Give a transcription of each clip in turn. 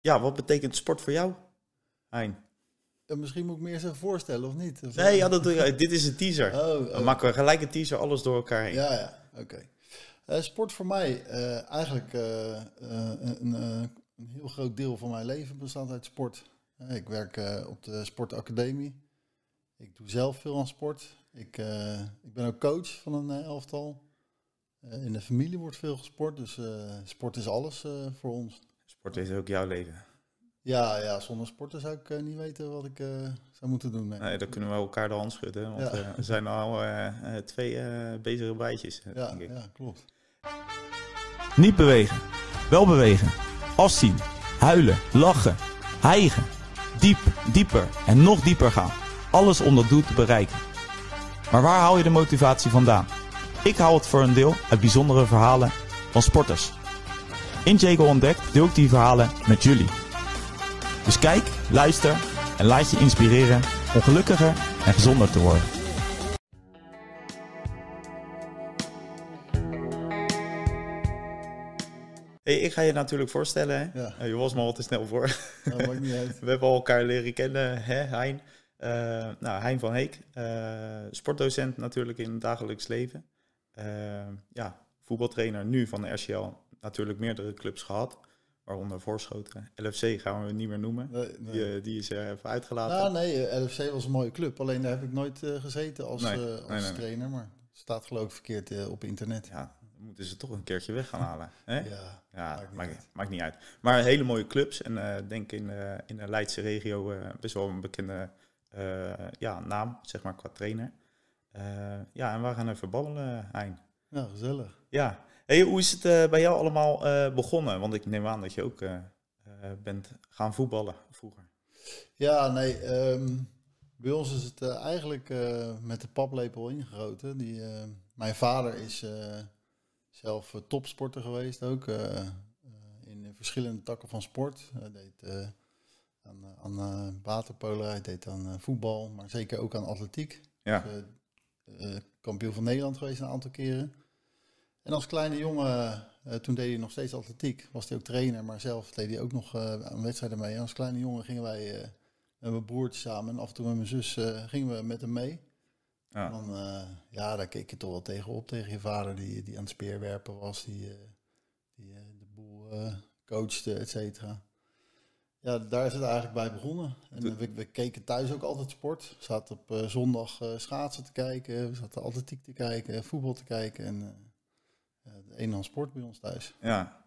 ja, wat betekent sport voor jou, Hein? Ja, misschien moet ik me eerst even voorstellen, of niet? Of- Nee, ja, dat je. dit is een teaser. Oh, Dan oh. maken we gelijk een teaser, alles door elkaar heen. Ja, ja, oké. Eh, sport voor mij, eh, eigenlijk eh, eh, een, eh, een heel groot deel van mijn leven bestaat uit sport. Eh, ik werk eh, op de sportacademie. Ik doe zelf veel aan sport. Ik, eh, ik ben ook coach van een eh, elftal. Eh, in de familie wordt veel gesport, dus eh, sport is alles eh, voor ons. Sport is ook jouw leven. Ja, ja, zonder sporten zou ik eh, niet weten wat ik eh, zou moeten doen. Nee. Nee, dan kunnen we elkaar de hand schudden. Want Ja. eh, we zijn al twee eh, bezige bijtjes, ja, denk ik. ja, klopt. Niet bewegen. Wel bewegen. Afzien. Huilen. Lachen. Hijgen. Diep, dieper en nog dieper gaan. Alles om dat doel te bereiken. Maar waar haal je de motivatie vandaan? Ik haal het voor een deel uit bijzondere verhalen van sporters. In Jago Ontdekt deel ik die verhalen met jullie. Dus kijk, luister en laat je inspireren om gelukkiger en gezonder te worden. Hey, ik ga je natuurlijk voorstellen. Hè? Ja. Eh, je was me al te snel voor. Dat maakt niet uit. We hebben al elkaar leren kennen, hè, Hein. Eh, nou, Hein van Heek, eh, sportdocent natuurlijk in het dagelijks leven. Eh, ja, voetbaltrainer nu van de RCL. Natuurlijk meerdere clubs gehad, waaronder Voorschoten. LFC gaan we niet meer noemen. Nee, nee. Die, eh, die is er even uitgelaten. Nou, nee, eh, LFC was een mooie club. Alleen daar heb ik nooit eh, gezeten als, Nee, eh, als trainer. Maar staat geloof ik verkeerd eh, op internet. Ja, dan moeten ze toch een keertje weg gaan halen. Hè? Ja, Ja, Maakt niet maakt, uit. niet uit. Maar hele mooie clubs. En eh denk in, de in de Leidse regio eh, best wel een bekende eh, ja, naam, zeg maar, qua trainer. Eh, ja, en we gaan even babbelen, Hein. ja gezellig. Ja. Hey, hoe is het eh, bij jou allemaal eh, begonnen? Want ik neem aan dat je ook eh, bent gaan voetballen vroeger. Ja, nee, ehm, bij ons is het eigenlijk met de paplepel ingegoten. Die, mijn vader is zelf topsporter geweest ook. in verschillende takken van sport. Hij deed aan, aan waterpolo, hij deed aan voetbal, maar zeker ook aan atletiek. Ja. Dus, kampioen van Nederland geweest een aantal keren. En als kleine jongen, eh, toen deed hij nog steeds atletiek. Was hij ook trainer, maar zelf deed hij ook nog eh, aan wedstrijden mee. En als kleine jongen gingen wij eh, met mijn broertje samen en af en toe met mijn zus gingen we met hem mee. En Ja. dan, ja, daar keek je toch wel tegenop tegen je vader die, die aan het speerwerpen was, die, die de boel coachte, et cetera. Ja, daar is het eigenlijk bij begonnen. En we, we keken thuis ook altijd sport. We zaten op zondag schaatsen te kijken, we zaten atletiek te kijken, voetbal te kijken en eh, de een en ander sport bij ons thuis. ja.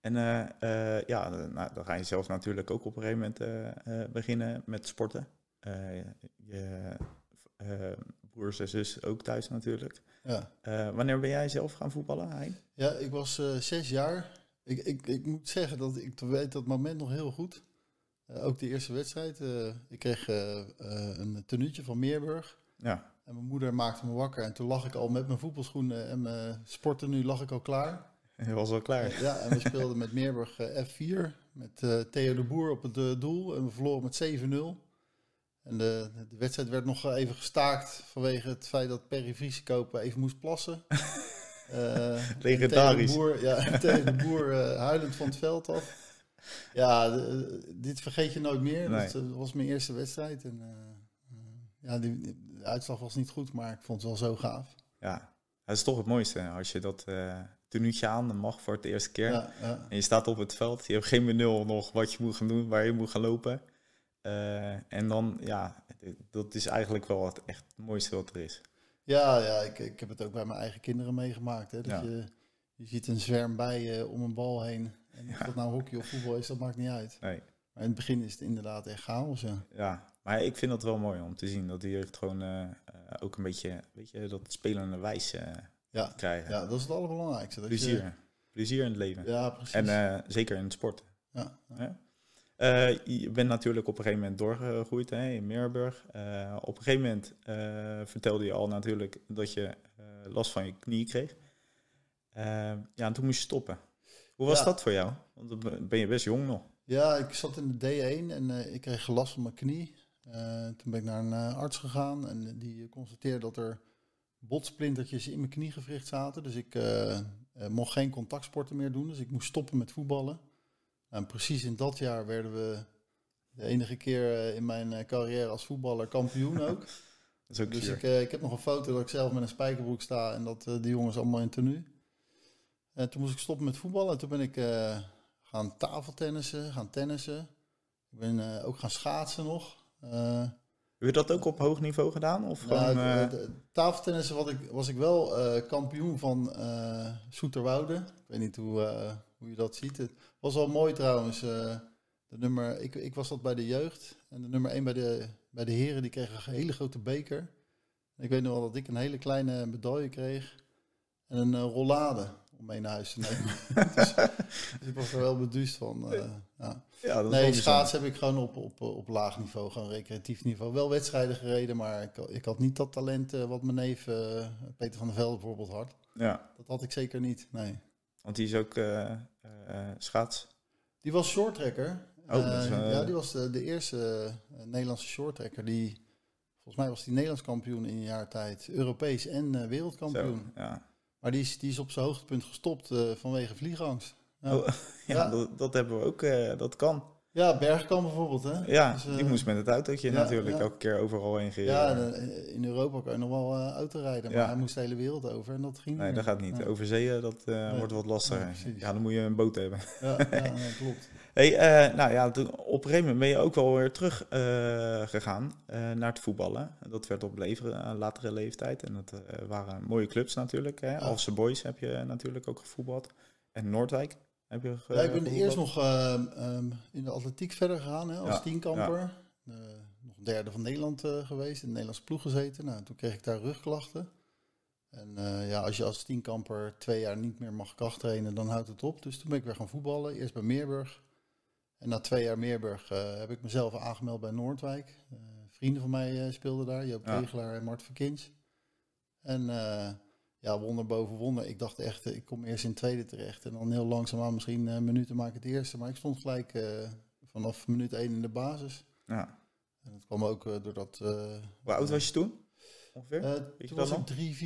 En eh, eh, ja, dan- nou, dan ga je zelf natuurlijk ook op een gegeven moment beginnen met sporten. Je broers en zus ook thuis natuurlijk. Ja. Wanneer ben jij zelf gaan voetballen, Hein? Ja, ik was zes jaar. Ik, ik, ik moet zeggen dat ik weet dat moment nog heel goed. Eh, ook de eerste wedstrijd. ik kreeg een tenuutje van Meerburg. Ja, En mijn moeder maakte me wakker. En toen lag ik al met mijn voetbalschoenen en mijn sporten lag ik al klaar. je was al klaar. Ja, en we speelden met Meerburg eh, F4. Met eh, Theo de Boer op het eh, doel. En we verloren met 7-0. En de, de wedstrijd werd nog even gestaakt vanwege het feit dat Perry Vriesekoop even moest plassen. En Legendarisch. Theo de Boer, ja, Theo de Boer huilend van het veld af. Ja, de- dit vergeet je nooit meer. Nee. Dat was mijn eerste wedstrijd. En, ja, die- de uitslag was niet goed, maar ik vond het wel zo gaaf. Ja, dat is toch het mooiste als je dat eh tenuutje aan mag voor het eerste keer. Ja, ja. En je staat op het veld, je hebt geen benul nog wat je moet gaan doen, waar je moet gaan lopen. Eh, en dan, ja, dat is eigenlijk wel het echt het mooiste wat er is. Ja, ja ik, ik heb het ook bij mijn eigen kinderen meegemaakt. Hè, dat Ja. je, je ziet een zwerm bijen om een bal heen. En of dat nou hockey of voetbal is, dat maakt niet uit. Nee, Maar in het begin is het inderdaad echt chaos. Ja. Ja. Maar ik vind dat wel mooi om te zien dat die het gewoon eh, eh, ook een beetje, weet je, dat spelende wijs eh, Ja, krijgen. ja, dat is het allerbelangrijkste. Dat Plezier. Je, Plezier in het leven. ja, precies. en zeker in het sport. ja, ja. Je bent natuurlijk op een gegeven moment doorgegroeid hè, in Meerburg. Op een gegeven moment vertelde je al natuurlijk dat je last van je knie kreeg. Ja, en toen moest je stoppen. Hoe was Ja. dat voor jou? Want dan ben je best jong nog. Ja, ik zat in de D1 en ik kreeg last van mijn knie. Eh, toen ben ik naar een eh, arts gegaan en die constateerde dat er botsplintertjes in mijn kniegewricht zaten. Dus ik eh, mocht geen contactsporten meer doen, dus ik moest stoppen met voetballen. Nou, precies in dat jaar werden we de enige keer in mijn carrière als voetballer kampioen ook. Dat ook dus ik, ik heb nog een foto dat ik zelf met een spijkerbroek sta en dat die jongens allemaal in tenue. En toen moest ik stoppen met voetballen. En toen ben ik gaan tafeltennissen, gaan tennissen. Ik ben ook gaan schaatsen nog. Eh, Heb je dat ook op hoog niveau gedaan? Of nou, gewoon, de- eh, de- tafeltennissen was ik, was ik wel eh, kampioen van eh Soeterwoude. Ik weet niet hoe, eh, hoe je dat ziet. Het was wel mooi trouwens. eh, de nummer, ik, ik was dat bij de jeugd. En de nummer 1 bij de, bij de heren, die kreeg een hele grote beker. Ik weet nog wel dat ik een hele kleine medaille kreeg. En een eh, rollade om mee naar huis te nemen. dus, dus ik was er wel beduust van. eh, ja. ja, Nee, schaatsen heb ik gewoon op, op, op laag niveau, gewoon recreatief niveau. Wel wedstrijden gereden, maar ik, ik had niet dat talent eh, wat mijn neef eh, Peter van der Velde bijvoorbeeld had. Ja, Dat had ik zeker niet, nee. want die is ook schaats. Die was shorttrekker. Oh, ja, die was de, de eerste Nederlandse shorttrekker. Die, volgens mij was die Nederlands kampioen in een jaar tijd. Europees en Zo, wereldkampioen. ja. Maar die is, die is op zijn hoogtepunt gestopt eh, vanwege vliegangst. Ja, Oh, ja, Ja. Dat, dat hebben we ook, eh, dat kan. Ja Bergkamp bijvoorbeeld, hè? Ja, Dus, eh, die moest met het autootje ja, natuurlijk ja. elke keer overal heen gereden. Ja, eh, in Europa kan je nog wel eh, auto rijden, maar Ja. hij moest de hele wereld over en dat ging Nee, niet. dat gaat niet. Over zeeën, dat eh, Nee. wordt wat lastiger. Ja, dan moet je een boot hebben. Ja, ja, nee, klopt. Hey, eh, nou ja, toen- op een gegeven ben je ook wel weer terug eh, gegaan eh, naar het voetballen. Dat werd op eh, latere leeftijd. En dat eh, waren mooie clubs natuurlijk. Hè. Alpse Boys heb je natuurlijk ook gevoetbald. En Noordwijk heb je ge- Ja, ik ben eerst nog ehm, ehm, in de atletiek verder gegaan hè, als tienkamper. Eh, nog derde van Nederland eh, geweest, in de Nederlandse ploeg gezeten. Nou, toen kreeg ik daar rugklachten. En eh, ja, als je als tienkamper twee jaar niet meer mag krachttrainen, dan houdt het op. Dus toen ben ik weer gaan voetballen, eerst bij Meerburg. En na twee jaar Meerburg heb ik mezelf aangemeld bij Noordwijk. Vrienden van mij speelden daar, Joop Ja. Regelaar en Mart Verkins. En ja, wonder boven wonder. Ik dacht echt, eh, ik kom eerst in tweede terecht. En dan heel langzaamaan misschien eh, minuten maak ik het eerste. Maar ik stond gelijk eh, vanaf minuut één in de basis. Ja. En dat kwam ook doordat... Hoe oud was je toen? Ongeveer? je dat was ik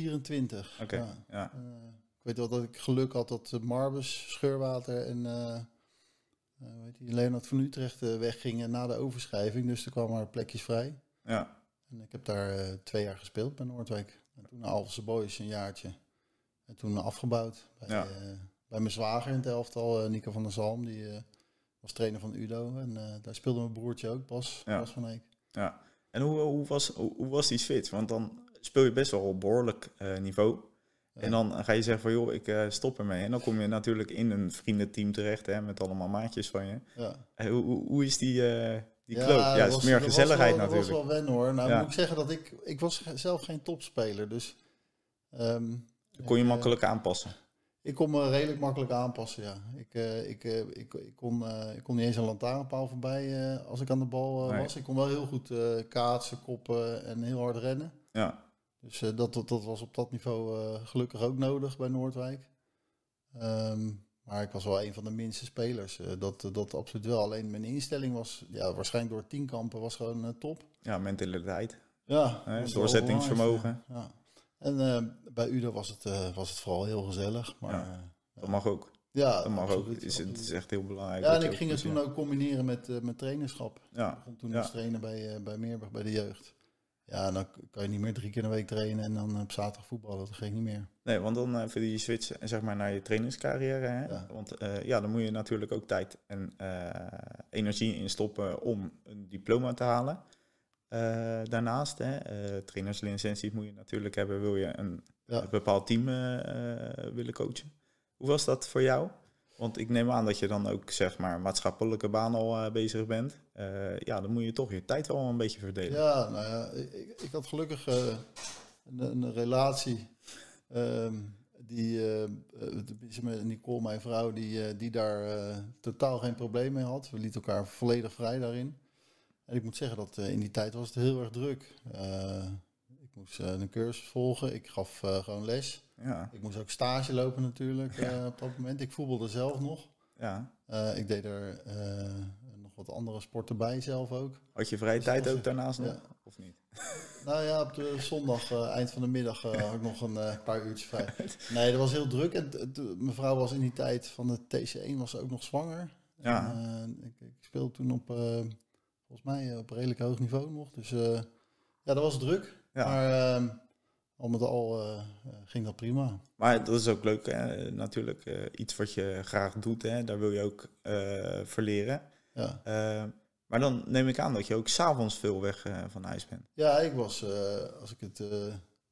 3,24. Oké, Ja. ja. Ik weet wel dat ik geluk had dat uh, Marbus, Scheurwater en heet die, Leonard van Utrecht weggingen na de overschrijving. Dus er kwamen maar plekjes vrij. ja. En ik heb daar twee jaar gespeeld bij Noordwijk. En toen naar Alphense Boys een jaartje. En toen afgebouwd bij, Ja. eh, bij mijn zwager in het elftal, Nico van der Zalm. Die eh, was trainer van Udo. En daar speelde mijn broertje ook, Bas, Ja. Bas van Eek. Ja. En hoe, hoe, was, hoe, hoe was die switch? Want dan speel je best wel op behoorlijk eh, niveau. Ja. En dan ga je zeggen van joh, ik stop ermee. En dan kom je natuurlijk in een vriendenteam terecht hè, met allemaal maatjes van je. Ja. Hoe, hoe, hoe is die, die? Ja, het is meer was gezelligheid wel- natuurlijk. Dat was wel wennen hoor. Nou Ja. moet ik zeggen dat ik... Ik was zelf geen topspeler, dus... ehm, kon je eh, makkelijk aanpassen. Ik kon me redelijk makkelijk aanpassen, ja. Ik, eh, ik, eh, ik, ik, kon, ik kon niet eens een lantaarnpaal voorbij als ik aan de bal Nee. was. Ik kon wel heel goed kaatsen, koppen en heel hard rennen. Ja, Dus dat, dat, dat was op dat niveau gelukkig ook nodig bij Noordwijk. Ehm, maar ik was wel een van de minste spelers. eh, dat, dat absoluut wel. Alleen mijn instelling was, ja, waarschijnlijk door tienkampen, was gewoon eh, top. ja mentaliteit. Ja, Hè, doorzettingsvermogen. Ja. En eh, bij Udo was het, eh, was het vooral heel gezellig. Maar, Ja. eh, Dat mag ook. ja, Dat mag ook. absoluut, is, het is echt heel belangrijk. Ja, en ik ging het toen ook combineren met, eh met trainerschap. Ik Ja, begon toen Ja. als trainer bij, eh, bij Meerburg, bij de jeugd. Ja, dan kan je niet meer drie keer in de week trainen en dan op zaterdag voetballen. Dat ging niet meer. nee, want dan uh, je switch eh, zeg maar, naar je trainingscarrière. Hè? Ja. Want eh, ja, dan moet je natuurlijk ook tijd en eh, energie in stoppen om een diploma te halen. Eh, daarnaast, hè, eh, trainerslicenties moet je natuurlijk hebben, wil je een Ja. een bepaald team eh, eh, willen coachen. Hoe was dat voor jou? Want ik neem aan dat je dan ook zeg maar maatschappelijke baan al eh, bezig bent. Eh, ja, dan moet je toch je tijd wel een beetje verdelen. Ja, nou ja, ik, ik- had gelukkig eh, een, een relatie. ehm, die, Nicole, mijn vrouw, die, die daar totaal geen probleem mee had. We lieten elkaar volledig vrij daarin. En ik moet zeggen dat in die tijd was het heel erg druk. Ik moest eh, een cursus volgen. Ik gaf eh, gewoon les. Ja, Ik moest ook stage lopen natuurlijk eh, op dat moment. Ik voetbalde zelf nog. ja. Ik deed er nog wat andere sporten bij zelf ook. Had je vrije Dus tijd ook daarnaast nog? Of niet? Nou ja, op de zondag, eind van de middag, had ik nog een paar uurtjes vrij. Nee, dat was heel druk. En t- t- mijn vrouw was in die tijd van de TC1 was ook nog zwanger. Ja. En, ik, ik speelde toen op, volgens mij, op redelijk hoog niveau nog. Dus ja, dat was druk. Ja. Maar ehm, al met al eh, eh, ging dat prima. Maar dat is ook leuk, hè? natuurlijk. eh, iets wat je graag doet, hè? daar wil je ook verleren. Ja. Eh, maar dan neem ik aan dat je ook s'avonds veel weg van huis bent. Ja, ik was, als, ik het,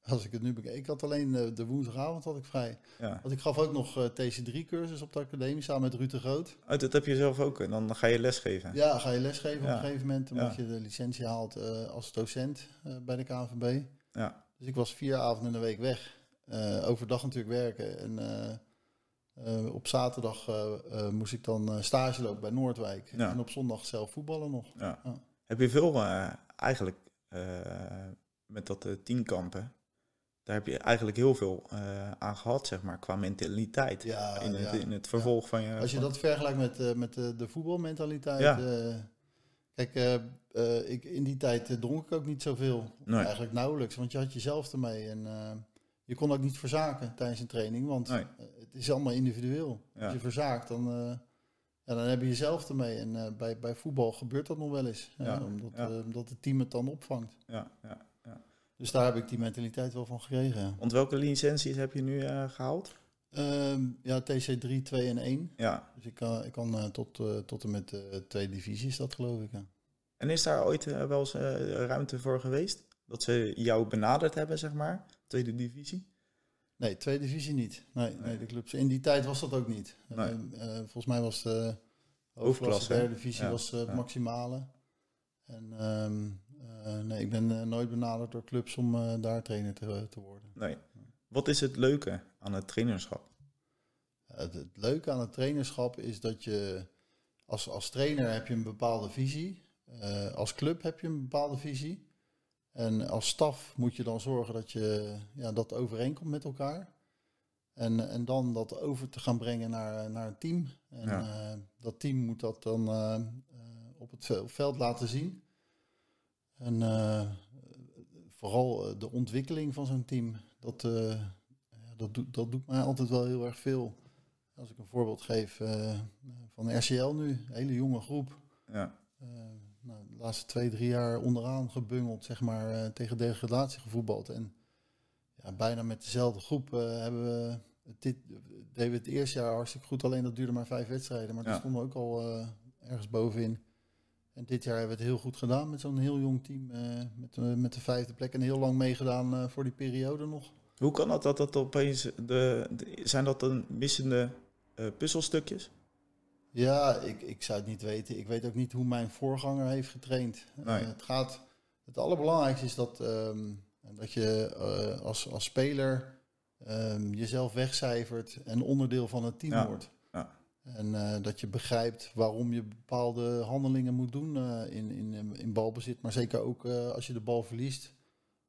als ik het nu bekijk, ik had alleen eh, de woensdagavond had ik vrij. Ja. Want ik gaf ook nog eh, TC3-cursus op de academie samen met Ruud de Groot. Oh, dat heb je zelf ook. En dan ga je lesgeven. Ja, ga je lesgeven op een gegeven moment, omdat Ja. je de licentie haalt eh, als docent bij de KNVB. Ja. Dus ik was vier avonden in de week weg. Overdag natuurlijk werken. En op zaterdag moest ik dan stage lopen bij Noordwijk. Ja. En op zondag zelf voetballen nog. Heb je veel eigenlijk met dat tienkampen, daar heb je eigenlijk heel veel eh, aan gehad, zeg maar, qua mentaliteit. Ja, in, het, ja. in het vervolg van je... Als je dat vergelijkt met, eh, met de, de voetbalmentaliteit. Eh, kijk, eh, eh, ik, in die tijd eh, dronk ik ook niet zoveel. Nee. Eigenlijk nauwelijks, want je had jezelf ermee. En eh, je kon ook niet verzaken tijdens een training, want Nee. eh, het is allemaal individueel. Als je verzaakt, dan, eh, ja, dan heb je jezelf ermee. En eh, bij, bij voetbal gebeurt dat nog wel eens. Omdat, eh, omdat het team het dan opvangt. Ja, ja. Dus daar heb ik die mentaliteit wel van gekregen. Want welke licenties heb je nu eh, gehaald? Ehm, ja, TC3, 2 en 1. Ja. Dus ik kan, ik kan eh, tot, eh, tot en met de tweede divisie is dat geloof ik. Ja. En is daar ooit eh, wel eens eh, ruimte voor geweest? Dat ze jou benaderd hebben, zeg maar? Tweede divisie? Nee, tweede divisie niet. Nee, nee. Nee. de clubs. In die tijd was dat ook niet. Nee. Eh, eh, volgens mij was de hoofdklasse, derde divisie Ja, was eh, het maximale. En ehm, eh, nee, ik ben eh, nooit benaderd door clubs om eh, daar trainer te, te worden. Nee. Wat is het leuke aan het trainerschap? Het, het leuke aan het trainerschap is dat je als, als trainer heb je een bepaalde visie. Eh, als club heb je een bepaalde visie. En als staf moet je dan zorgen dat je ja, dat overeenkomt met elkaar. En, en dan dat over te gaan brengen naar, naar een team. En Ja. eh, dat team moet dat dan eh, eh, op het ve- veld laten zien. En eh, vooral eh, de ontwikkeling van zo'n team, dat, eh, dat, doet, dat doet mij altijd wel heel erg veel. Als ik een voorbeeld geef eh, van RCL nu, een hele jonge groep. Ja. Nou, de laatste twee, drie jaar onderaan gebungeld, zeg maar, tegen degradatie gevoetbald. En ja, bijna met dezelfde groep hebben we dit, deden we het eerste jaar hartstikke goed. Alleen dat duurde maar vijf wedstrijden. Maar Ja. toen stonden we ook al ergens bovenin. En dit jaar hebben we het heel goed gedaan met zo'n heel jong team. eh, met, eh, met de vijfde plek en heel lang meegedaan eh, voor die periode nog. Hoe kan het dat dat opeens... De, de- zijn dat dan missende puzzelstukjes? Ja, ik, ik zou het niet weten. Ik weet ook niet hoe mijn voorganger heeft getraind. Nee. Het, gaat, het allerbelangrijkste is dat, ehm, dat je als, als speler ehm, jezelf wegcijfert en onderdeel van het team Ja. wordt. En eh, dat je begrijpt waarom je bepaalde handelingen moet doen eh, in, in, in balbezit. Maar zeker ook eh, als je de bal verliest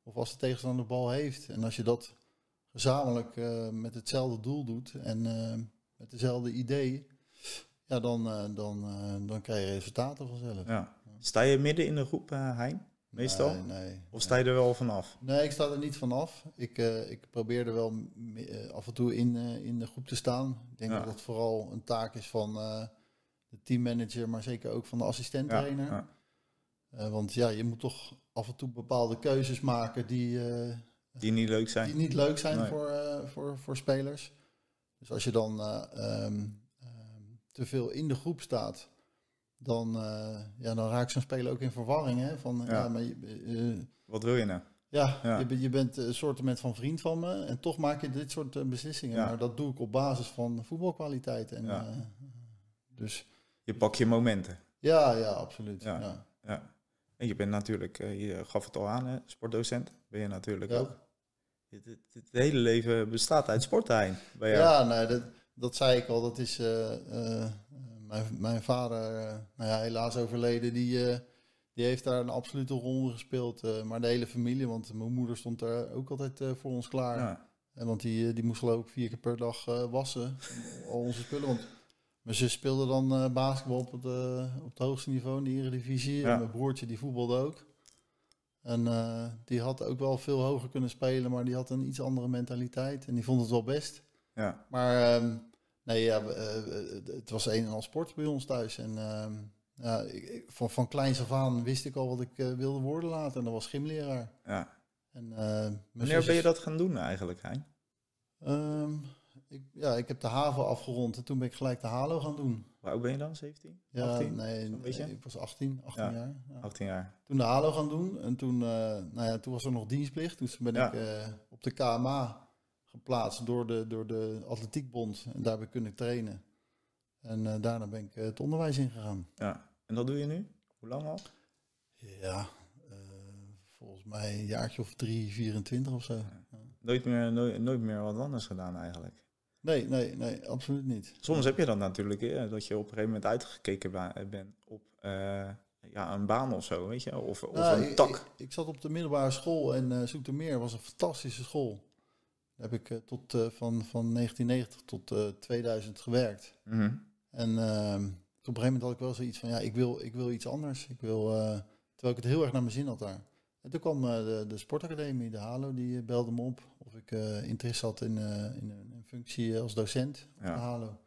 of als de tegenstander de bal heeft. En als je dat gezamenlijk eh, met hetzelfde doel doet en eh, met dezelfde idee, ja, dan, eh, dan, eh, dan krijg je resultaten vanzelf. Ja. Sta je midden in de groep, eh, Hein? Meestal? Nee, nee. Of sta je er wel vanaf? Nee, ik sta er niet vanaf. Ik, eh, ik probeer er wel eh, af en toe in, eh, in de groep te staan. Ik denk Ja. dat dat vooral een taak is van de teammanager, maar zeker ook van de assistent-trainer. ja. Want ja, je moet toch af en toe bepaalde keuzes maken die, Die niet leuk zijn? die niet leuk zijn Nee. voor, voor, voor spelers. Dus als je dan eh, ehm, ehm, te veel in de groep staat, dan, eh, ja, dan raakt zo'n speler ook in verwarring. Hè? Van, ja. Ja. maar je, eh, Wat wil je nou? ja, Ja. Je, bent- je bent een soort van vriend van me en toch maak je dit soort eh, beslissingen. Ja. Maar dat doe ik op basis van voetbalkwaliteit. En, eh, dus Je pakt je momenten. ja, ja, absoluut. Ja. Ja. En je bent natuurlijk, eh, je gaf het al aan, hè, sportdocent. Ben je natuurlijk ook. Het, het, het hele leven bestaat uit jou. Ja, nee, dat, dat zei ik al. Dat is eh, eh, mijn, mijn vader, eh, nou ja, helaas overleden, die, eh, die heeft daar een absolute rol in gespeeld. eh, maar de hele familie, want mijn moeder stond daar ook altijd voor ons klaar. Ja. En want die, die moest geloof ik vier keer per dag wassen. al onze spullen. Want mijn zus speelde dan basketbal op het, op het hoogste niveau in de Eredivisie. Ja. En mijn broertje die voetbalde ook. En die had ook wel veel hoger kunnen spelen, maar die had een iets andere mentaliteit. En die vond het wel best. Ja. Maar ehm, Nee, ja, eh, het was een en al sport bij ons thuis. En ehm, ja, ik, van, van kleins af aan wist ik al wat ik eh, wilde worden later. En dat was gymleraar. Ja. En, eh, Wanneer ben je dat gaan doen eigenlijk, Hein? Ehm, ik, ja, ik heb de haven afgerond en toen ben ik gelijk de halo gaan doen. Hoe oud ben je dan? 17? Ja, 18? nee, nee, ik was 18, 18 Ja. jaar. Ja. 18 jaar. Toen de halo gaan doen en toen, nou ja, toen was er nog dienstplicht. Toen ben Ja. ik op de KMA geplaatst door de, door de atletiekbond. En daar heb ik kunnen trainen. En eh, daarna ben ik eh, het onderwijs ingegaan. Ja. En dat doe je nu? Hoe lang al? Ja, eh, volgens mij een jaartje of 3, 24 of zo. Nooit meer, nooit, nooit meer wat anders gedaan eigenlijk. Nee, nee, nee, absoluut niet. Soms heb je dat natuurlijk, hè, dat je op een gegeven moment uitgekeken bent op ja, een baan of zo, weet je? Of, of Nou, een tak. Ik, ik zat op de middelbare school en eh Zoetermeer was een fantastische school. Daar heb ik eh, tot, eh, van, van 1990 tot eh, 2000 gewerkt. Mhm. En ehm, op een gegeven moment had ik wel zoiets van, ja, ik wil, ik wil iets anders. Ik wil, eh, terwijl ik het heel erg naar mijn zin had daar. En toen kwam eh, de, de sportacademie, de HALO, die eh, belde me op of ik eh, interesse had in, eh, in een, functie als docent op Ja. de HALO.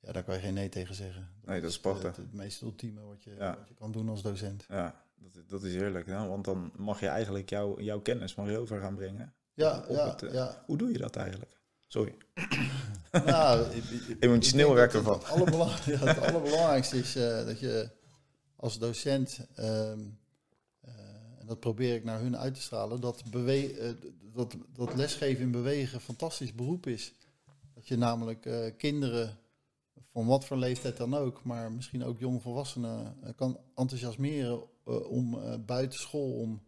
Ja, daar kan je geen nee tegen zeggen. Nee, dat is Het, prachtig. het, meest ultieme wat je, Ja. wat je kan doen als docent. Ja, dat, is- dat is heerlijk. Hè? Want dan mag je eigenlijk jouw jouw kennis mag je over gaan brengen. Ja, Op ja, het, eh, ja. Hoe doe je dat eigenlijk? Sorry. Nou, ik- ik- dat Het, allerbelang- ja, het allerbelangrijkste is eh, dat je als docent, ehm, eh, en dat probeer ik naar hun uit te stralen, dat, bewe eh, dat, dat lesgeven in bewegen een fantastisch beroep is. Dat je namelijk kinderen, van wat voor leeftijd dan ook, maar misschien ook jongvolwassenen, eh, kan enthousiasmeren om buiten school, om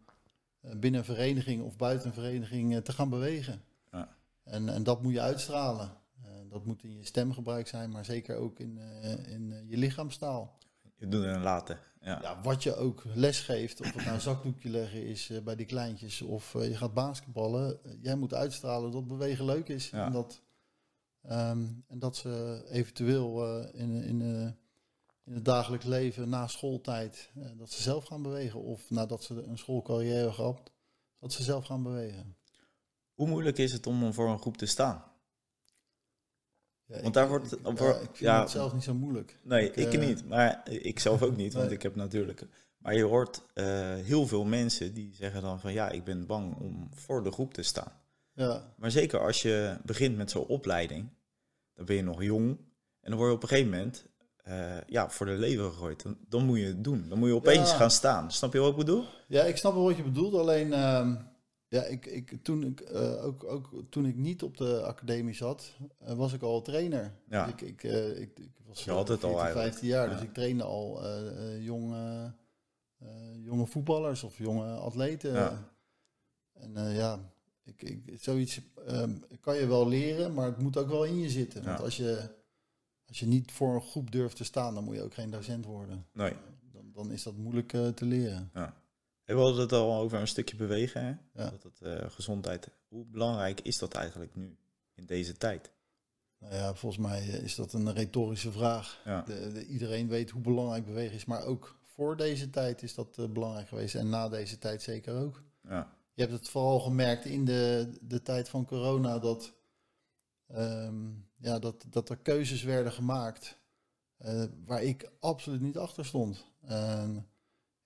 binnen een vereniging of buiten een vereniging eh, te gaan bewegen. Ja. En, en dat moet je uitstralen. Eh, dat moet in je stemgebruik zijn, maar zeker ook in, eh, in eh, je lichaamstaal. Je doet en laten. Ja. Ja, wat je ook lesgeeft, of het nou een zakdoekje leggen is eh, bij die kleintjes, of eh, je gaat basketballen, eh, jij moet uitstralen dat bewegen leuk is. Ja. En, dat, ehm, en dat ze eventueel eh, in, in, eh, in het dagelijks leven na schooltijd, eh, dat ze zelf gaan bewegen. Of nadat ze een schoolcarrière hebben gehad, dat ze zelf gaan bewegen. Hoe moeilijk is het om voor een groep te staan? Ja, Want ik- daar wordt- ik, voor- ja, ik vind ja. het zelf niet zo moeilijk. Nee, Ik, ik, eh, niet. Maar ik zelf ook niet, want nee. ik heb natuurlijk... Maar je hoort eh, heel veel mensen die zeggen dan van... Ja, ik ben bang om voor de groep te staan. Ja, Maar zeker als je begint met zo'n opleiding... Dan ben je nog jong. En dan word je op een gegeven moment... eh, ja, voor de leven gegooid. Dan, dan moet je het doen. Dan moet je opeens Ja. gaan staan. Snap je wat ik bedoel? Ja, ik snap wel wat je bedoelt. Alleen, ehm, ja, ik, ik, toen, ik, eh, ook, ook toen ik niet op de academie zat, eh, was ik al trainer. Ja. Dus ik, ik, ik, ik was Je het al 14, eigenlijk. 15 jaar, dus ik trainde al jonge, jonge voetballers of jonge atleten. Ja. En ja, ik, ik, zoiets ehm, kan je wel leren, maar het moet ook wel in je zitten. Want als je, als je niet voor een groep durft te staan, dan moet je ook geen docent worden. Nee. Dan, dan is dat moeilijk eh, te leren. Ja. We hadden het al over een stukje bewegen. Hè? Ja. Dat het, eh, gezondheid. Hoe belangrijk is dat eigenlijk nu? In deze tijd? Nou ja, volgens mij eh, is dat een retorische vraag. Ja. De, de- iedereen weet hoe belangrijk bewegen is, maar ook voor deze tijd is dat belangrijk geweest en na deze tijd zeker ook. Ja. Je hebt het vooral gemerkt in de, de tijd van corona dat, ehm, ja, dat, dat er keuzes werden gemaakt eh, waar ik absoluut niet achter stond. En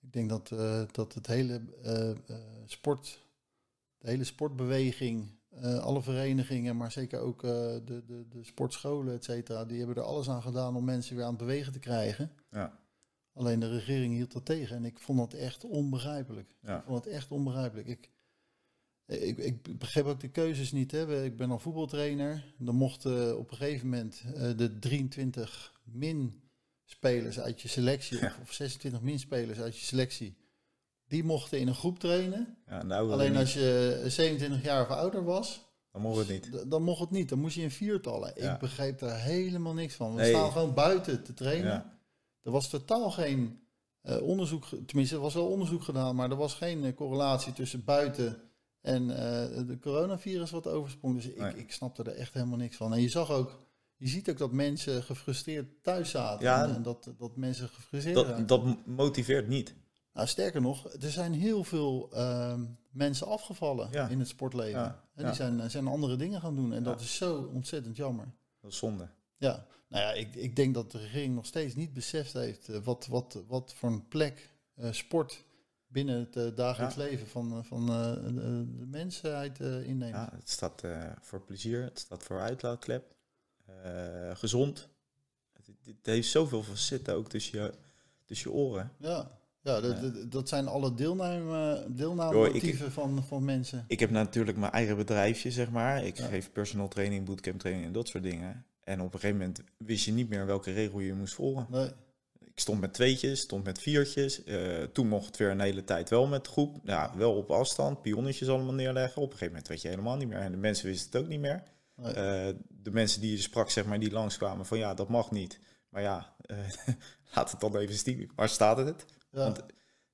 ik denk dat, eh, dat het hele eh, sport, de hele sportbeweging, alle verenigingen, maar zeker ook de, de, de sportscholen, et cetera, die hebben er alles aan gedaan om mensen weer aan het bewegen te krijgen. Ja. Alleen de regering hield dat tegen en ik vond dat echt onbegrijpelijk. Ja. Ik vond het echt onbegrijpelijk. Ik, ik, ik begreep ook de keuzes niet. Hè. Ik ben al voetbaltrainer. Dan mochten op een gegeven moment eh, de 23 min spelers uit je selectie, Ja. of, of 26 min spelers uit je selectie, die mochten in een groep trainen. Ja, nou, Alleen als je 27 jaar of ouder was, Dan we het niet. dan mocht het niet. Dan moest je in viertallen. Ja. Ik begreep daar helemaal niks van. We Nee. staan gewoon buiten te trainen. Er was totaal geen eh, onderzoek, tenminste, er was wel onderzoek gedaan, maar er was geen eh, correlatie tussen buiten en eh, de coronavirus wat oversprong. Dus ik, Nee. ik snapte er echt helemaal niks van. En je zag ook, je ziet ook dat mensen gefrustreerd thuis zaten. Ja. en, en dat, dat mensen gefrustreerd Dat, dat motiveert niet. Nou, sterker nog, er zijn heel veel ehm, mensen afgevallen Ja. in het sportleven. Ja, En die zijn, zijn andere dingen gaan doen. En dat is zo ontzettend jammer. Dat is zonde. Ja, nou ja, ik, ik denk dat de regering nog steeds niet beseft heeft eh, wat, wat, wat voor een plek eh, sport binnen het eh, dagelijks Ja. leven van, eh, van eh, de, de mensheid eh, inneemt. Ja, het staat voor plezier, het staat voor uitlaatklep. gezond. Het, het heeft zoveel facetten ook tussen je, tussen je oren. Ja, ja, dat, dat- zijn alle deelname, deelnamemotieven van, van mensen. Ik heb natuurlijk mijn eigen bedrijfje, zeg maar. Ik Ja. geef personal training, bootcamp training en dat soort dingen. En op een gegeven moment wist je niet meer welke regel je moest volgen. Nee, Ik stond met tweetjes, stond met viertjes. Eh, toen mocht het weer een hele tijd wel met groep. Ja, wel op afstand, pionnetjes allemaal neerleggen. Op een gegeven moment weet je helemaal niet meer. En de mensen wisten het ook niet meer. nee. Eh, de mensen die je sprak, zeg maar, die langskwamen van ja, dat mag niet. Maar ja, eh, laat het dan even stiekem. Waar staat het? ja. want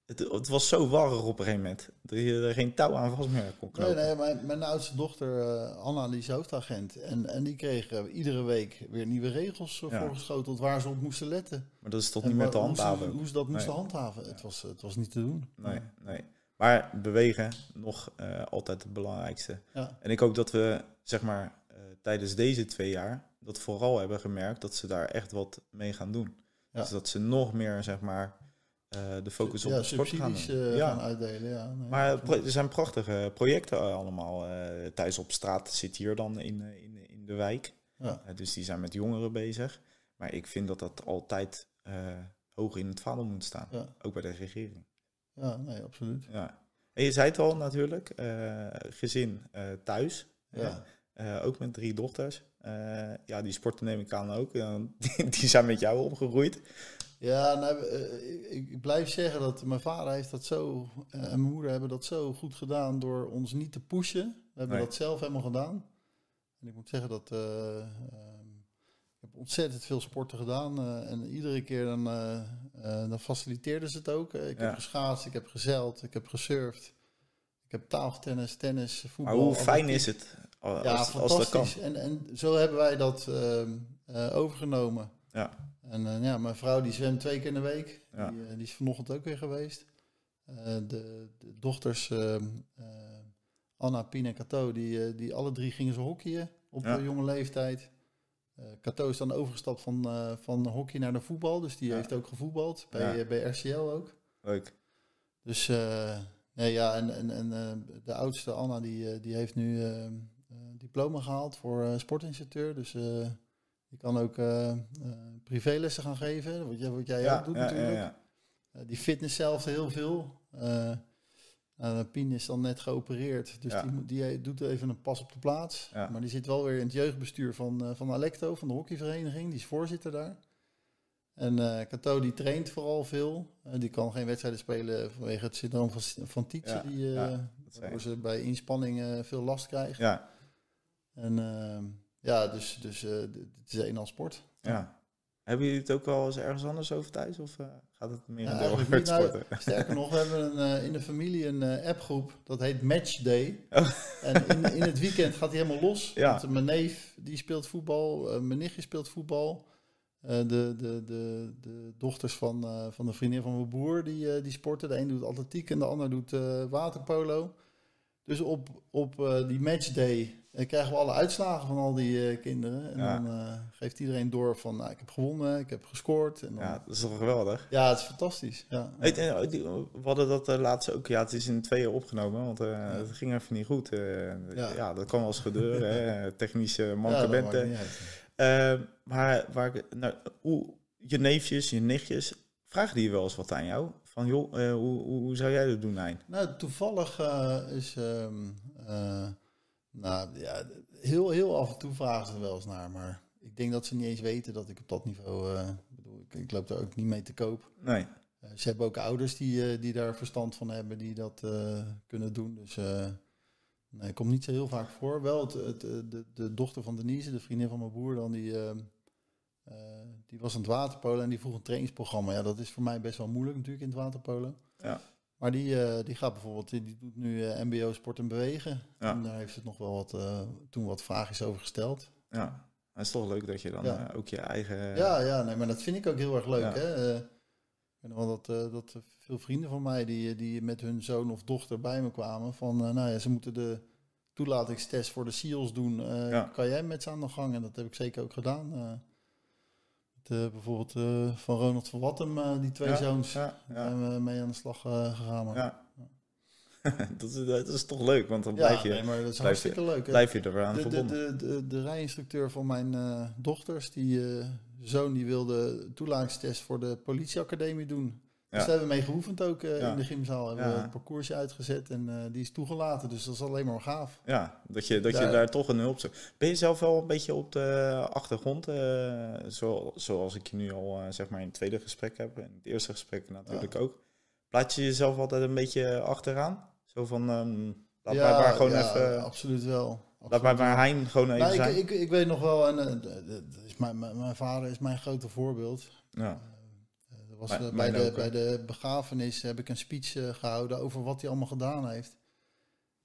Het, het was zo warrig op een gegeven moment. Dat je er geen touw aan vast meer kon Nee, knopen. nee, mijn, mijn oudste dochter eh, Anna, die is hoofdagent. En, en die kreeg eh, iedere week weer nieuwe regels eh, Ja. voorgeschoteld waar ze op moesten letten. Maar dat is toch En niet meer te waar- hoe ze- handhaven. Hoe ze dat moesten Nee. handhaven. Het, was, het was niet te doen. Nee, nee. Maar bewegen, nog eh, altijd het belangrijkste. Ja, En ik hoop dat we, zeg maar, tijdens deze twee jaar, dat vooral hebben gemerkt dat ze daar echt wat mee gaan doen. Dus dat ze nog meer, zeg maar, de focus op ja de sport gaan doen. eh, ja. gaan uitdelen. Ja, nee, Maar er zijn prachtige projecten eh, allemaal. eh, thuis op straat zit hier dan in, eh, in, in de wijk. ja. Eh, dus die zijn met jongeren bezig. Maar ik vind dat dat altijd eh, hoog in het vaandel moet staan. Ja. Ook bij de regering. ja, nee, absoluut. Ja. En je zei het al natuurlijk, eh, gezin eh, thuis. Ja. Eh, ook met drie dochters. Eh, ja, die sporten neem ik aan ook. Die zijn met jou opgegroeid. Ja, nou, eh, ik, ik blijf zeggen dat mijn vader heeft dat zo eh, en mijn moeder hebben dat zo goed gedaan door ons niet te pushen. We hebben Nee. dat zelf helemaal gedaan. En ik moet zeggen dat eh, ehm, ik heb ontzettend veel sporten gedaan eh, en iedere keer dan, eh, eh, dan faciliteerden ze het ook. Eh, Ik Ja. heb geschaatst, ik heb gezeild, ik heb gesurfd, ik heb tafeltennis, tennis, voetbal. Maar hoe fijn is het als, Ja, als, als dat kan? fantastisch. En, en zo hebben wij dat ehm, eh, overgenomen. Ja. En eh, ja, mijn vrouw die zwemt twee keer in de week. Ja. Die, eh, die is vanochtend ook weer geweest. Eh, de, de dochters ehm, eh, Anna, Pien en Cato, die, die alle drie gingen ze hockeyen op Ja. jonge leeftijd. Cato is dan overgestapt van, van hockey naar de voetbal. Dus die Ja. heeft ook gevoetbald. Bij, bij RCL ook. Leuk. Dus eh, nee, ja, en, en, en de oudste Anna die, die heeft nu eh, eh, diploma gehaald voor sportinstructeur. Dus die kan ook eh, eh, privélessen gaan geven, wat jij, wat jij ook doet ja, natuurlijk. ja, ja. Eh, die fitness zelf heel veel. Eh nou, Pien is dan net geopereerd, dus Ja. die, die doet even een pas op de plaats. Ja. Maar die zit wel weer in het jeugdbestuur van, van Alecto, van de hockeyvereniging. Die is voorzitter daar. En eh Cato die traint vooral veel. Die kan geen wedstrijden spelen vanwege het syndroom van, van Tietze. Ja, die, ja, waardoor je. ze bij inspanning veel last krijgt. Ja, En ehm, ja, dus, dus eh, het is een en sport. ja. Hebben jullie het ook wel eens ergens anders over thuis? Of eh, gaat het meer Ja, over niet. Nou? Sterker nog, we hebben een, eh, in de familie een eh, appgroep. Dat heet Matchday. Oh. En in, in het weekend gaat hij helemaal los. Ja. Want mijn neef die speelt voetbal. mijn nichtje speelt voetbal. De, de, de, de dochters van, van de vriendin van mijn broer die, die sporten. De een doet atletiek en de ander doet waterpolo. Dus op, op die matchday eh, krijgen we alle uitslagen van al die eh, kinderen. En Ja. dan eh, geeft iedereen door van nou, ik heb gewonnen, ik heb gescoord. En dan, Ja, ja. dat is toch geweldig? het is fantastisch. Ja. Hey, en, die- we hadden dat uh, laatst ook, ja, het is in tweeën opgenomen, want eh, het ging even niet goed. eh. Ja. ja. dat kan wel eens gebeuren, hè. technische Ja, mankementen. maakt niet uit. Eh, maar waar, ik- nou, hoe, je neefjes, je nichtjes, vragen die wel eens wat aan jou? Van joh, eh, hoe, hoe, zou jij dat doen? Nou, toevallig eh, is. ehm, eh, nou ja, heel, heel af en toe vragen ze er wel eens naar. Maar ik denk dat ze niet eens weten dat ik op dat niveau. ik bedoel, ik, ik loop daar ook niet mee te koop. Nee. Eh, ze hebben ook ouders die, eh, die daar verstand van hebben, die dat kunnen doen. Dus. nee, komt niet zo heel vaak voor. Wel, het, het, de, de dochter van Denise, de vriendin van mijn broer, dan, die, die was aan het waterpolen en die vroeg een trainingsprogramma. Ja, dat is voor mij best wel moeilijk natuurlijk in het waterpolen. Ja. Maar die, eh, die gaat bijvoorbeeld, die, die doet nu eh, MBO Sport en Bewegen. Ja. En daar heeft ze het nog wel wat, eh, toen wat vraagjes over gesteld. Ja. Het is toch leuk dat je dan Ja. ook je eigen... Ja, ja, nee, maar dat vind ik ook heel erg leuk. Ja. Hè? Ik weet nog wel dat, dat veel vrienden van mij die, die met hun zoon of dochter bij me kwamen. Van, nou ja, ze moeten de toelatingstest voor de SEALs doen. Kan jij met ze aan de gang? En dat heb ik zeker ook gedaan. Eh, bijvoorbeeld eh, van Ronald van Wattem, eh, die twee Ja, zoons, Ja, ja, zijn we mee aan de slag gegaan. Ja. dat, is, dat is toch leuk, want dan blijf je, nee, maar dat is blijf je- hartstikke leuk. hè. blijf je eraan de, de, verbonden. de, de, de rijinstructeur van mijn dochters, die zoon, die wilde toelatingstest voor de politieacademie doen. Dus daar hebben we mee geoefend ook eh, in de gymzaal. Hebben we het parcoursje uitgezet en eh, die is toegelaten. Dus dat is alleen maar gaaf. Ja, dat je, dat je Ja. daar toch een hulp zoekt. Ben je zelf wel een beetje op de achtergrond, eh, zo, zoals ik je nu al zeg maar in het tweede gesprek heb, en het eerste gesprek natuurlijk ook. Plaats je jezelf altijd een beetje achteraan? Zo van, ehm, laat mij maar gewoon ja, even, absoluut wel. laat mij maar. Hein gewoon even Nou, zijn. ik, ik, ik weet nog wel, en is mijn, mijn, mijn vader is mijn grote voorbeeld. ja, Eh, was, eh, bij, mijn de, ook, bij de begrafenis heb ik een speech eh, gehouden over wat hij allemaal gedaan heeft.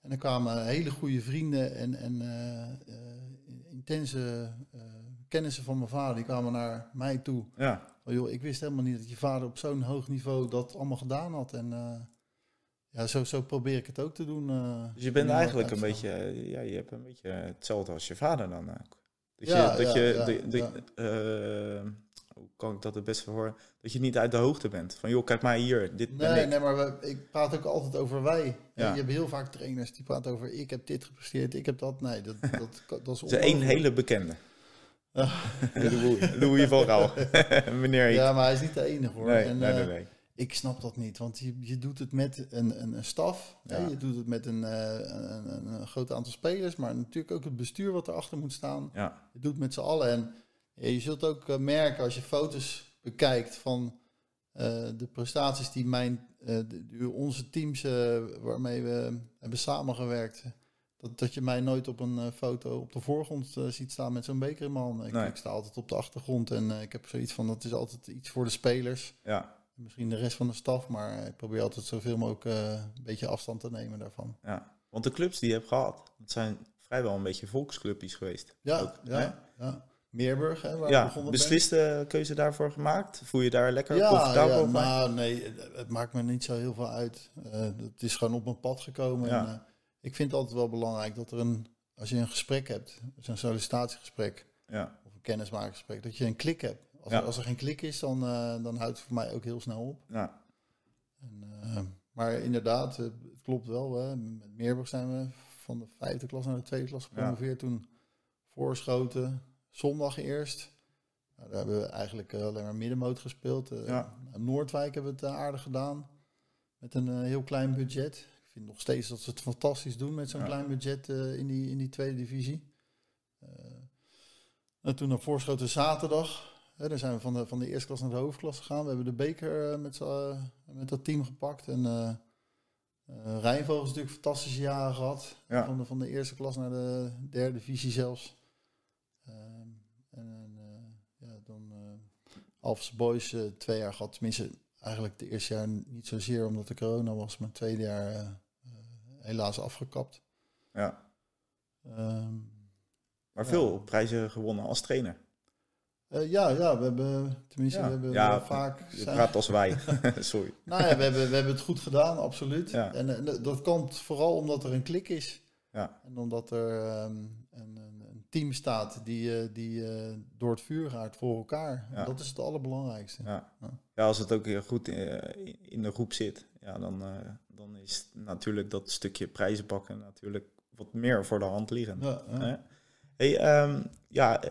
En er kwamen hele goede vrienden en, en eh, eh, intense eh, kennissen van mijn vader. Die kwamen naar mij toe. ja, Oh, joh, ik wist helemaal niet dat je vader op zo'n hoog niveau dat allemaal gedaan had. En eh, ja, zo, zo probeer ik het ook te doen. eh, dus je bent eigenlijk een beetje, eh, ja, je hebt een beetje hetzelfde als je vader dan ook. Dat Ja, je, dat ja, je, ja, de- de- ja. eh, hoe kan ik dat het beste horen? Dat je niet uit de hoogte bent. Van joh, kijk maar hier, dit ben Nee, ik. nee, maar we, ik praat ook altijd over wij. Ja. Je hebt heel vaak trainers die praten over ik heb dit gepresteerd, ik heb dat. Nee, dat, dat, dat, is één hele bekende. Louis, van Gaal. Meneer. Ja, maar hij is niet de enige hoor. nee, en, nee, nee, eh, nee. Ik snap dat niet, want je, je doet het met een, een, een staf. hè, je doet het met een, eh, een, een, een groot aantal spelers, maar natuurlijk ook het bestuur wat erachter moet staan. Ja, Je doet het met z'n allen. En je zult ook eh, merken als je foto's bekijkt van eh, de prestaties die mijn, eh, die onze teams waarmee we hebben samengewerkt. Dat, dat je mij nooit op een foto op de voorgrond ziet staan met zo'n beker in mijn handen. Ik, Nee. ik sta altijd op de achtergrond en ik heb zoiets van dat is altijd iets voor de spelers. ja, Misschien de rest van de staf, maar ik probeer altijd zoveel mogelijk een beetje afstand te nemen daarvan. ja. Want de clubs die je hebt gehad, dat zijn vrijwel een beetje volksclubjes geweest. Ja, Ook, ja, ja. Meerburg, hè, waar Ja, begonnen ben. besliste keuze daarvoor gemaakt? Voel je daar lekker Ja, comfortabel ja nou nee, het, maakt me niet zo heel veel uit. Eh, het is gewoon op mijn pad gekomen. Ja. En, eh, ik vind het altijd wel belangrijk dat er een, als je een gesprek hebt, een sollicitatiegesprek Ja, of een kennismakingsgesprek, dat je een klik hebt. Als, Ja. er, als er geen klik is, dan, eh, dan houdt het voor mij ook heel snel op. ja, En, maar inderdaad, het klopt wel. Hè. Met Meerburg zijn we van de vijfde klas naar de tweede klas gepromoveerd. Toen voorschoten, zondag eerst. Nou, daar hebben we eigenlijk eh, alleen maar middenmoot gespeeld. Eh, Ja. Noordwijk hebben we het eh, aardig gedaan. Met een heel klein budget. Ik vind nog steeds dat ze het fantastisch doen met zo'n Ja. klein budget in, die, in die tweede divisie. En toen naar voorschoten zaterdag. Hè, dan zijn we van de, van de eerste klas naar de hoofdklas gegaan. We hebben de beker met, eh, met dat team gepakt. En eh eh, Rijnvogels natuurlijk fantastische jaren gehad. Ja. Van, de, van de eerste klas naar de derde divisie zelfs. Ehm, en eh, ja, dan Alphys Boys eh, twee jaar gehad. Tenminste, eigenlijk het eerste jaar niet zozeer omdat de corona was. Maar het tweede jaar eh, eh, helaas afgekapt. ja. Ehm, Maar Ja. veel prijzen gewonnen als trainer. ja, ja, we hebben tenminste Ja. we hebben Ja, vaak. Je zijn- praat als wij. Sorry. Nou ja, we hebben, we hebben het goed gedaan, absoluut. Ja. En eh, dat komt vooral omdat er een klik is. Ja. En omdat er ehm, een team staat die, eh, die eh, door het vuur gaat voor elkaar. Ja. Dat is het allerbelangrijkste. Ja. Ja. als het ook heel goed eh, in de groep zit, ja, dan, eh, dan is natuurlijk dat stukje prijzen pakken natuurlijk wat meer voor de hand liggend. Ja, ja. Hey, ehm, ja,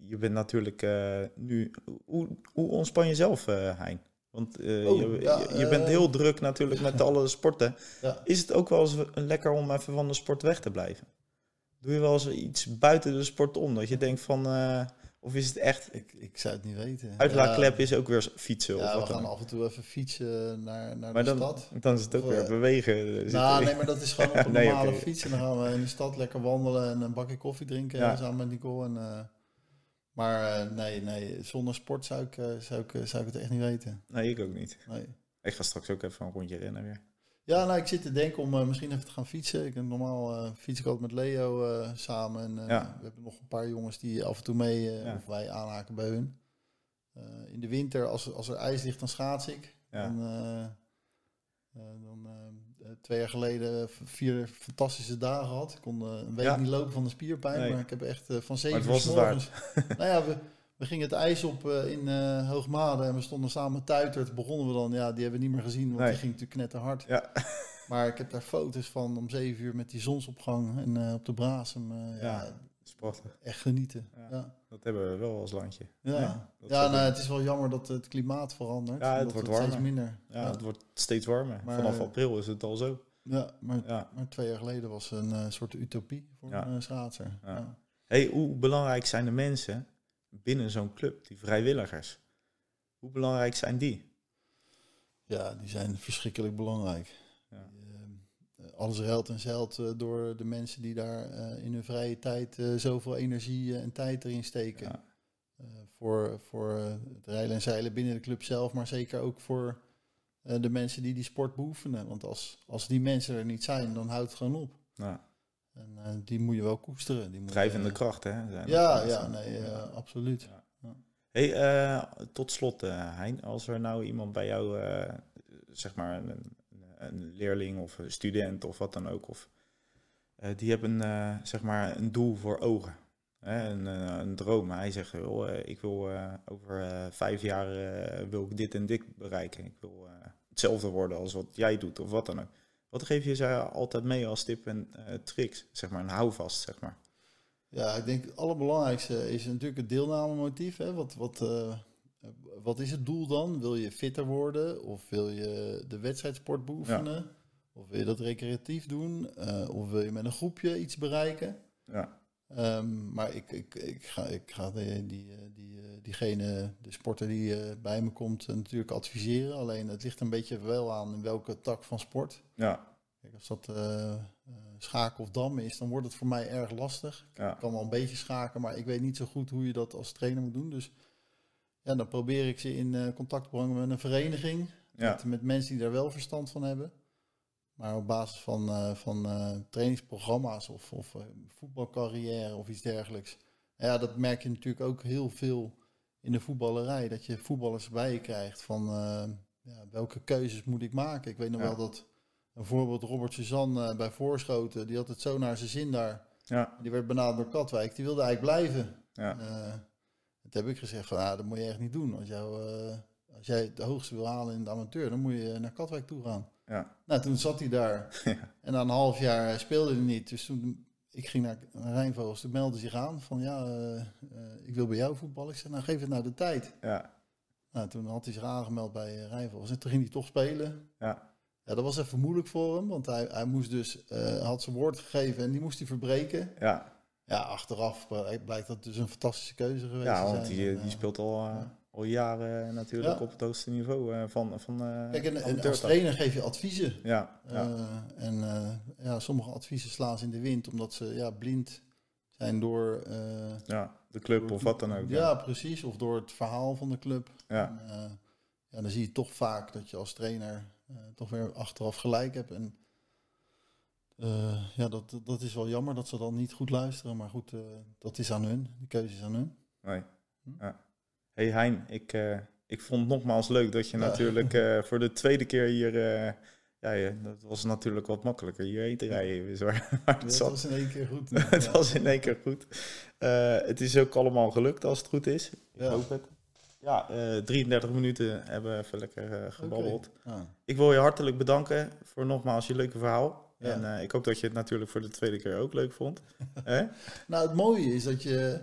je bent natuurlijk eh, nu. Hoe, hoe ontspan je zelf, eh, Hein? Want eh, Oh, je, ja, je, bent eh, heel druk natuurlijk met alle sporten. Ja. Is het ook wel eens lekker om even van de sport weg te blijven? Doe je wel eens iets buiten de sport om? Dat je denkt van. eh, of is het echt. Ik, ik zou het niet weten. Uitlaatklep Ja, is ook weer fietsen of Ja, we wat dan gaan ook. af en toe even fietsen naar, naar Maar de dan, stad. dan is het ook Of, weer eh, bewegen. Zit Nou, nee, maar dat is gewoon op een Nee, normale oké. fiets. En dan gaan we in de stad lekker wandelen en een bakje koffie drinken Ja. eh, samen met Nicole. En, eh, maar eh, nee, nee, zonder sport zou ik, eh, zou, ik, eh, zou ik het echt niet weten. Nee, ik ook niet. Nee. Ik ga straks ook even een rondje rennen weer. Ja, nou, ik zit te denken om eh, misschien even te gaan fietsen. Ik, normaal eh, fiets ik altijd met Leo eh, samen. En, Ja. We hebben nog een paar jongens die af en toe mee, Ja. of wij aanhaken bij hun. In de winter, als, als er ijs ligt, dan schaats ik. Ja. Dan, eh, dan, twee jaar geleden vier fantastische dagen gehad. Ik kon een week niet lopen van de spierpijn, Nee. maar ik heb echt van zeven uur nou ja, we, we gingen het ijs op eh, in eh Hoogmade en we stonden samen met Tuitert. Begonnen we dan, ja, die hebben we niet meer gezien, want Nee. die ging natuurlijk knetterhard. Ja. Maar ik heb daar foto's van om zeven uur met die zonsopgang en eh, op de Brasem. ja. Ja. Dat is prachtig. echt genieten. Ja. Ja, Dat hebben we wel als landje. ja. Ja, nou, het is wel jammer dat het klimaat verandert. Ja, het wordt steeds warmer. minder. Ja, het wordt steeds warmer. Maar, Vanaf april is het al zo. ja, maar, twee jaar geleden was een soort utopie voor een schaatser. Hey, hoe belangrijk zijn de mensen binnen zo'n club, die vrijwilligers? Hoe belangrijk zijn die? Ja, die zijn verschrikkelijk belangrijk. Ja. Eh, alles ruilt en zeilt eh, door de mensen die daar eh, in hun vrije tijd zoveel energie en tijd erin steken. Ja. Voor voor het rijden en zeilen binnen de club zelf, maar zeker ook voor de mensen die die sport beoefenen. Want als, als die mensen er niet zijn, dan houdt het gewoon op. Nou, En eh, die moet je wel koesteren. Die moet drijvende je, kracht, hè? zijn dat Ja, ja, nee, eh, absoluut. Hey, eh, tot slot, eh, Hein, als er nou iemand bij jou, eh, zeg maar een, een, een leerling of een student of wat dan ook, of eh, die hebben eh, zeg maar een doel voor ogen, hè, een, eh, een droom. Hij zegt, eh, ik wil eh, over eh, vijf jaar eh, wil ik dit en dit bereiken. Ik wil eh, hetzelfde worden als wat jij doet of wat dan ook. Wat geef je ze altijd mee als tip en eh, tricks, zeg maar, een houvast, zeg maar. Ja, ik denk het allerbelangrijkste is natuurlijk het deelnamemotief. Hè? Wat, wat, eh, wat is het doel dan? Wil je fitter worden? Of wil je de wedstrijdsport beoefenen? Of wil je dat recreatief doen? Eh, of wil je met een groepje iets bereiken? Ja, Ehm, maar ik, ik, ik ga, ik ga die, die, eh, die, eh, diegene, de sporter die eh, bij me komt, eh, natuurlijk adviseren. Alleen het ligt een beetje wel aan in welke tak van sport. ja, Kijk, als dat eh, eh, schaken of dammen is, dan wordt het voor mij erg lastig. ja, Ik kan wel een beetje schaken, maar ik weet niet zo goed hoe je dat als trainer moet doen. Dus ja, dan probeer ik ze in eh, contact te brengen met een vereniging. ja, Met, met mensen die daar wel verstand van hebben. Maar op basis van, eh, van eh, trainingsprogramma's of, of eh, voetbalcarrière of iets dergelijks. Ja, dat merk je natuurlijk ook heel veel in de voetballerij. Dat je voetballers bij je krijgt van ja, welke keuzes moet ik maken. Ik weet nog Ja. wel dat een voorbeeld Robert Suzanne bij Voorschoten, die had het zo naar zijn zin daar. ja, Die werd benaderd door Katwijk. Die wilde eigenlijk blijven. ja, dat heb ik gezegd van, ah, dat moet je echt niet doen. Als, jou, als jij het hoogste wil halen in de amateur, dan moet je naar Katwijk toe gaan. Ja. Nou, toen zat hij daar. Ja. En na een half jaar speelde hij niet. Dus toen ik ging naar, Rijnvogels, toen meldde zich aan van, ja, eh, eh, ik wil bij jou voetballen. Ik zei, nou, geef het nou de tijd. ja. Nou, toen had hij zich aangemeld bij uh, Rijnvogels. En toen ging hij toch spelen. Ja. Ja, dat was even moeilijk voor hem, want hij, hij moest dus, eh, had zijn woord gegeven en die moest hij verbreken. Ja, Ja, achteraf blijkt dat dus een fantastische keuze geweest ja te want die, die speelt al. Al jaren natuurlijk Ja. op het hoogste niveau eh, van, van eh Kijk, en, als trainer geef je adviezen. Ja, ja, Eh, en ja, sommige adviezen slaan ze in de wind, omdat ze ja, blind zijn door... ja, de club of wat dan ook. Ja, precies. Of door het verhaal van de club. ja, En, ja, dan zie je toch vaak dat je als trainer toch weer achteraf gelijk hebt. En ja, dat, dat is wel jammer dat ze dan niet goed luisteren. Maar goed, dat is aan hun. Die keuze is aan hun. nee. Hm? ja. Hey Hein, ik, eh, ik vond het nogmaals leuk dat je Ja. natuurlijk eh, voor de tweede keer hier... eh, ja, dat was natuurlijk wat makkelijker hierheen te rijden. Waar, waar het Dat was in één keer goed. het Ja. was in één keer goed. Het is ook allemaal gelukt als het goed is. Ik Ja. hoop het. Ja, eh 33 minuten hebben we even lekker gebabbeld. Ah. Ik wil je hartelijk bedanken voor nogmaals je leuke verhaal. Ja. En ik hoop dat je het natuurlijk voor de tweede keer ook leuk vond. Nou, het mooie is dat je...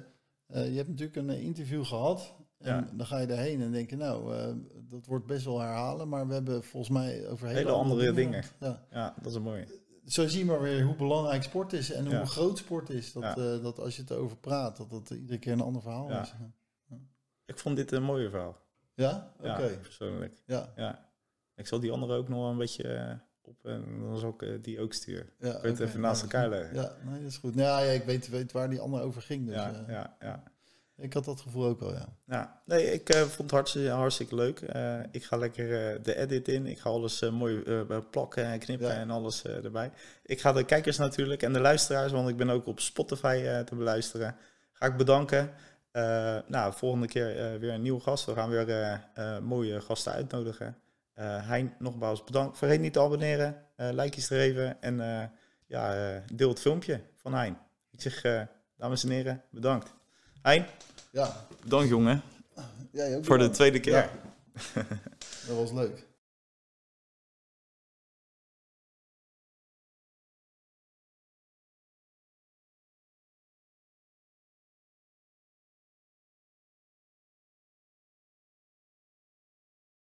je hebt natuurlijk een interview gehad. En Ja. dan ga je daarheen en denk je, nou, eh, dat wordt best wel herhalen. Maar we hebben volgens mij over hele, Hele andere dingen. Ja. Ja, dat is een mooie. Zo zie je maar weer hoe belangrijk sport is en Ja. hoe groot sport is. Dat, eh, dat als je het erover praat, dat dat iedere keer een ander verhaal Ja. is. Ik vond dit een mooie verhaal. Ja? Oké. Ja, persoonlijk. Ja. Ja. Ik zal die andere ook nog een beetje eh, op en dan zal ik die ook sturen. Ja, Ik weet even naast elkaar leggen. Ja, nee, dat is goed. Nou, ja, ik weet, weet waar die ander over ging. Dus, ja, ja, ja. Ik had dat gevoel ook wel, ja. Ja, nee, ik eh, vond het hartstikke, hartstikke leuk. Eh, ik ga lekker eh, de edit in. Ik ga alles mooi plakken en knippen Ja. en alles erbij. Ik ga de kijkers natuurlijk en de luisteraars, want ik ben ook op Spotify te beluisteren. Ga ik bedanken. Nou, volgende keer weer een nieuwe gast. We gaan weer mooie gasten uitnodigen. Hein, nogmaals bedankt. Vergeet niet te abonneren, likejes te geven en ja, deel het filmpje van Hein. Ik zeg, dames en heren, bedankt. Hein? Ja, Bedankt jongen, jij ook. voor de tweede keer. Ja. Dat was leuk.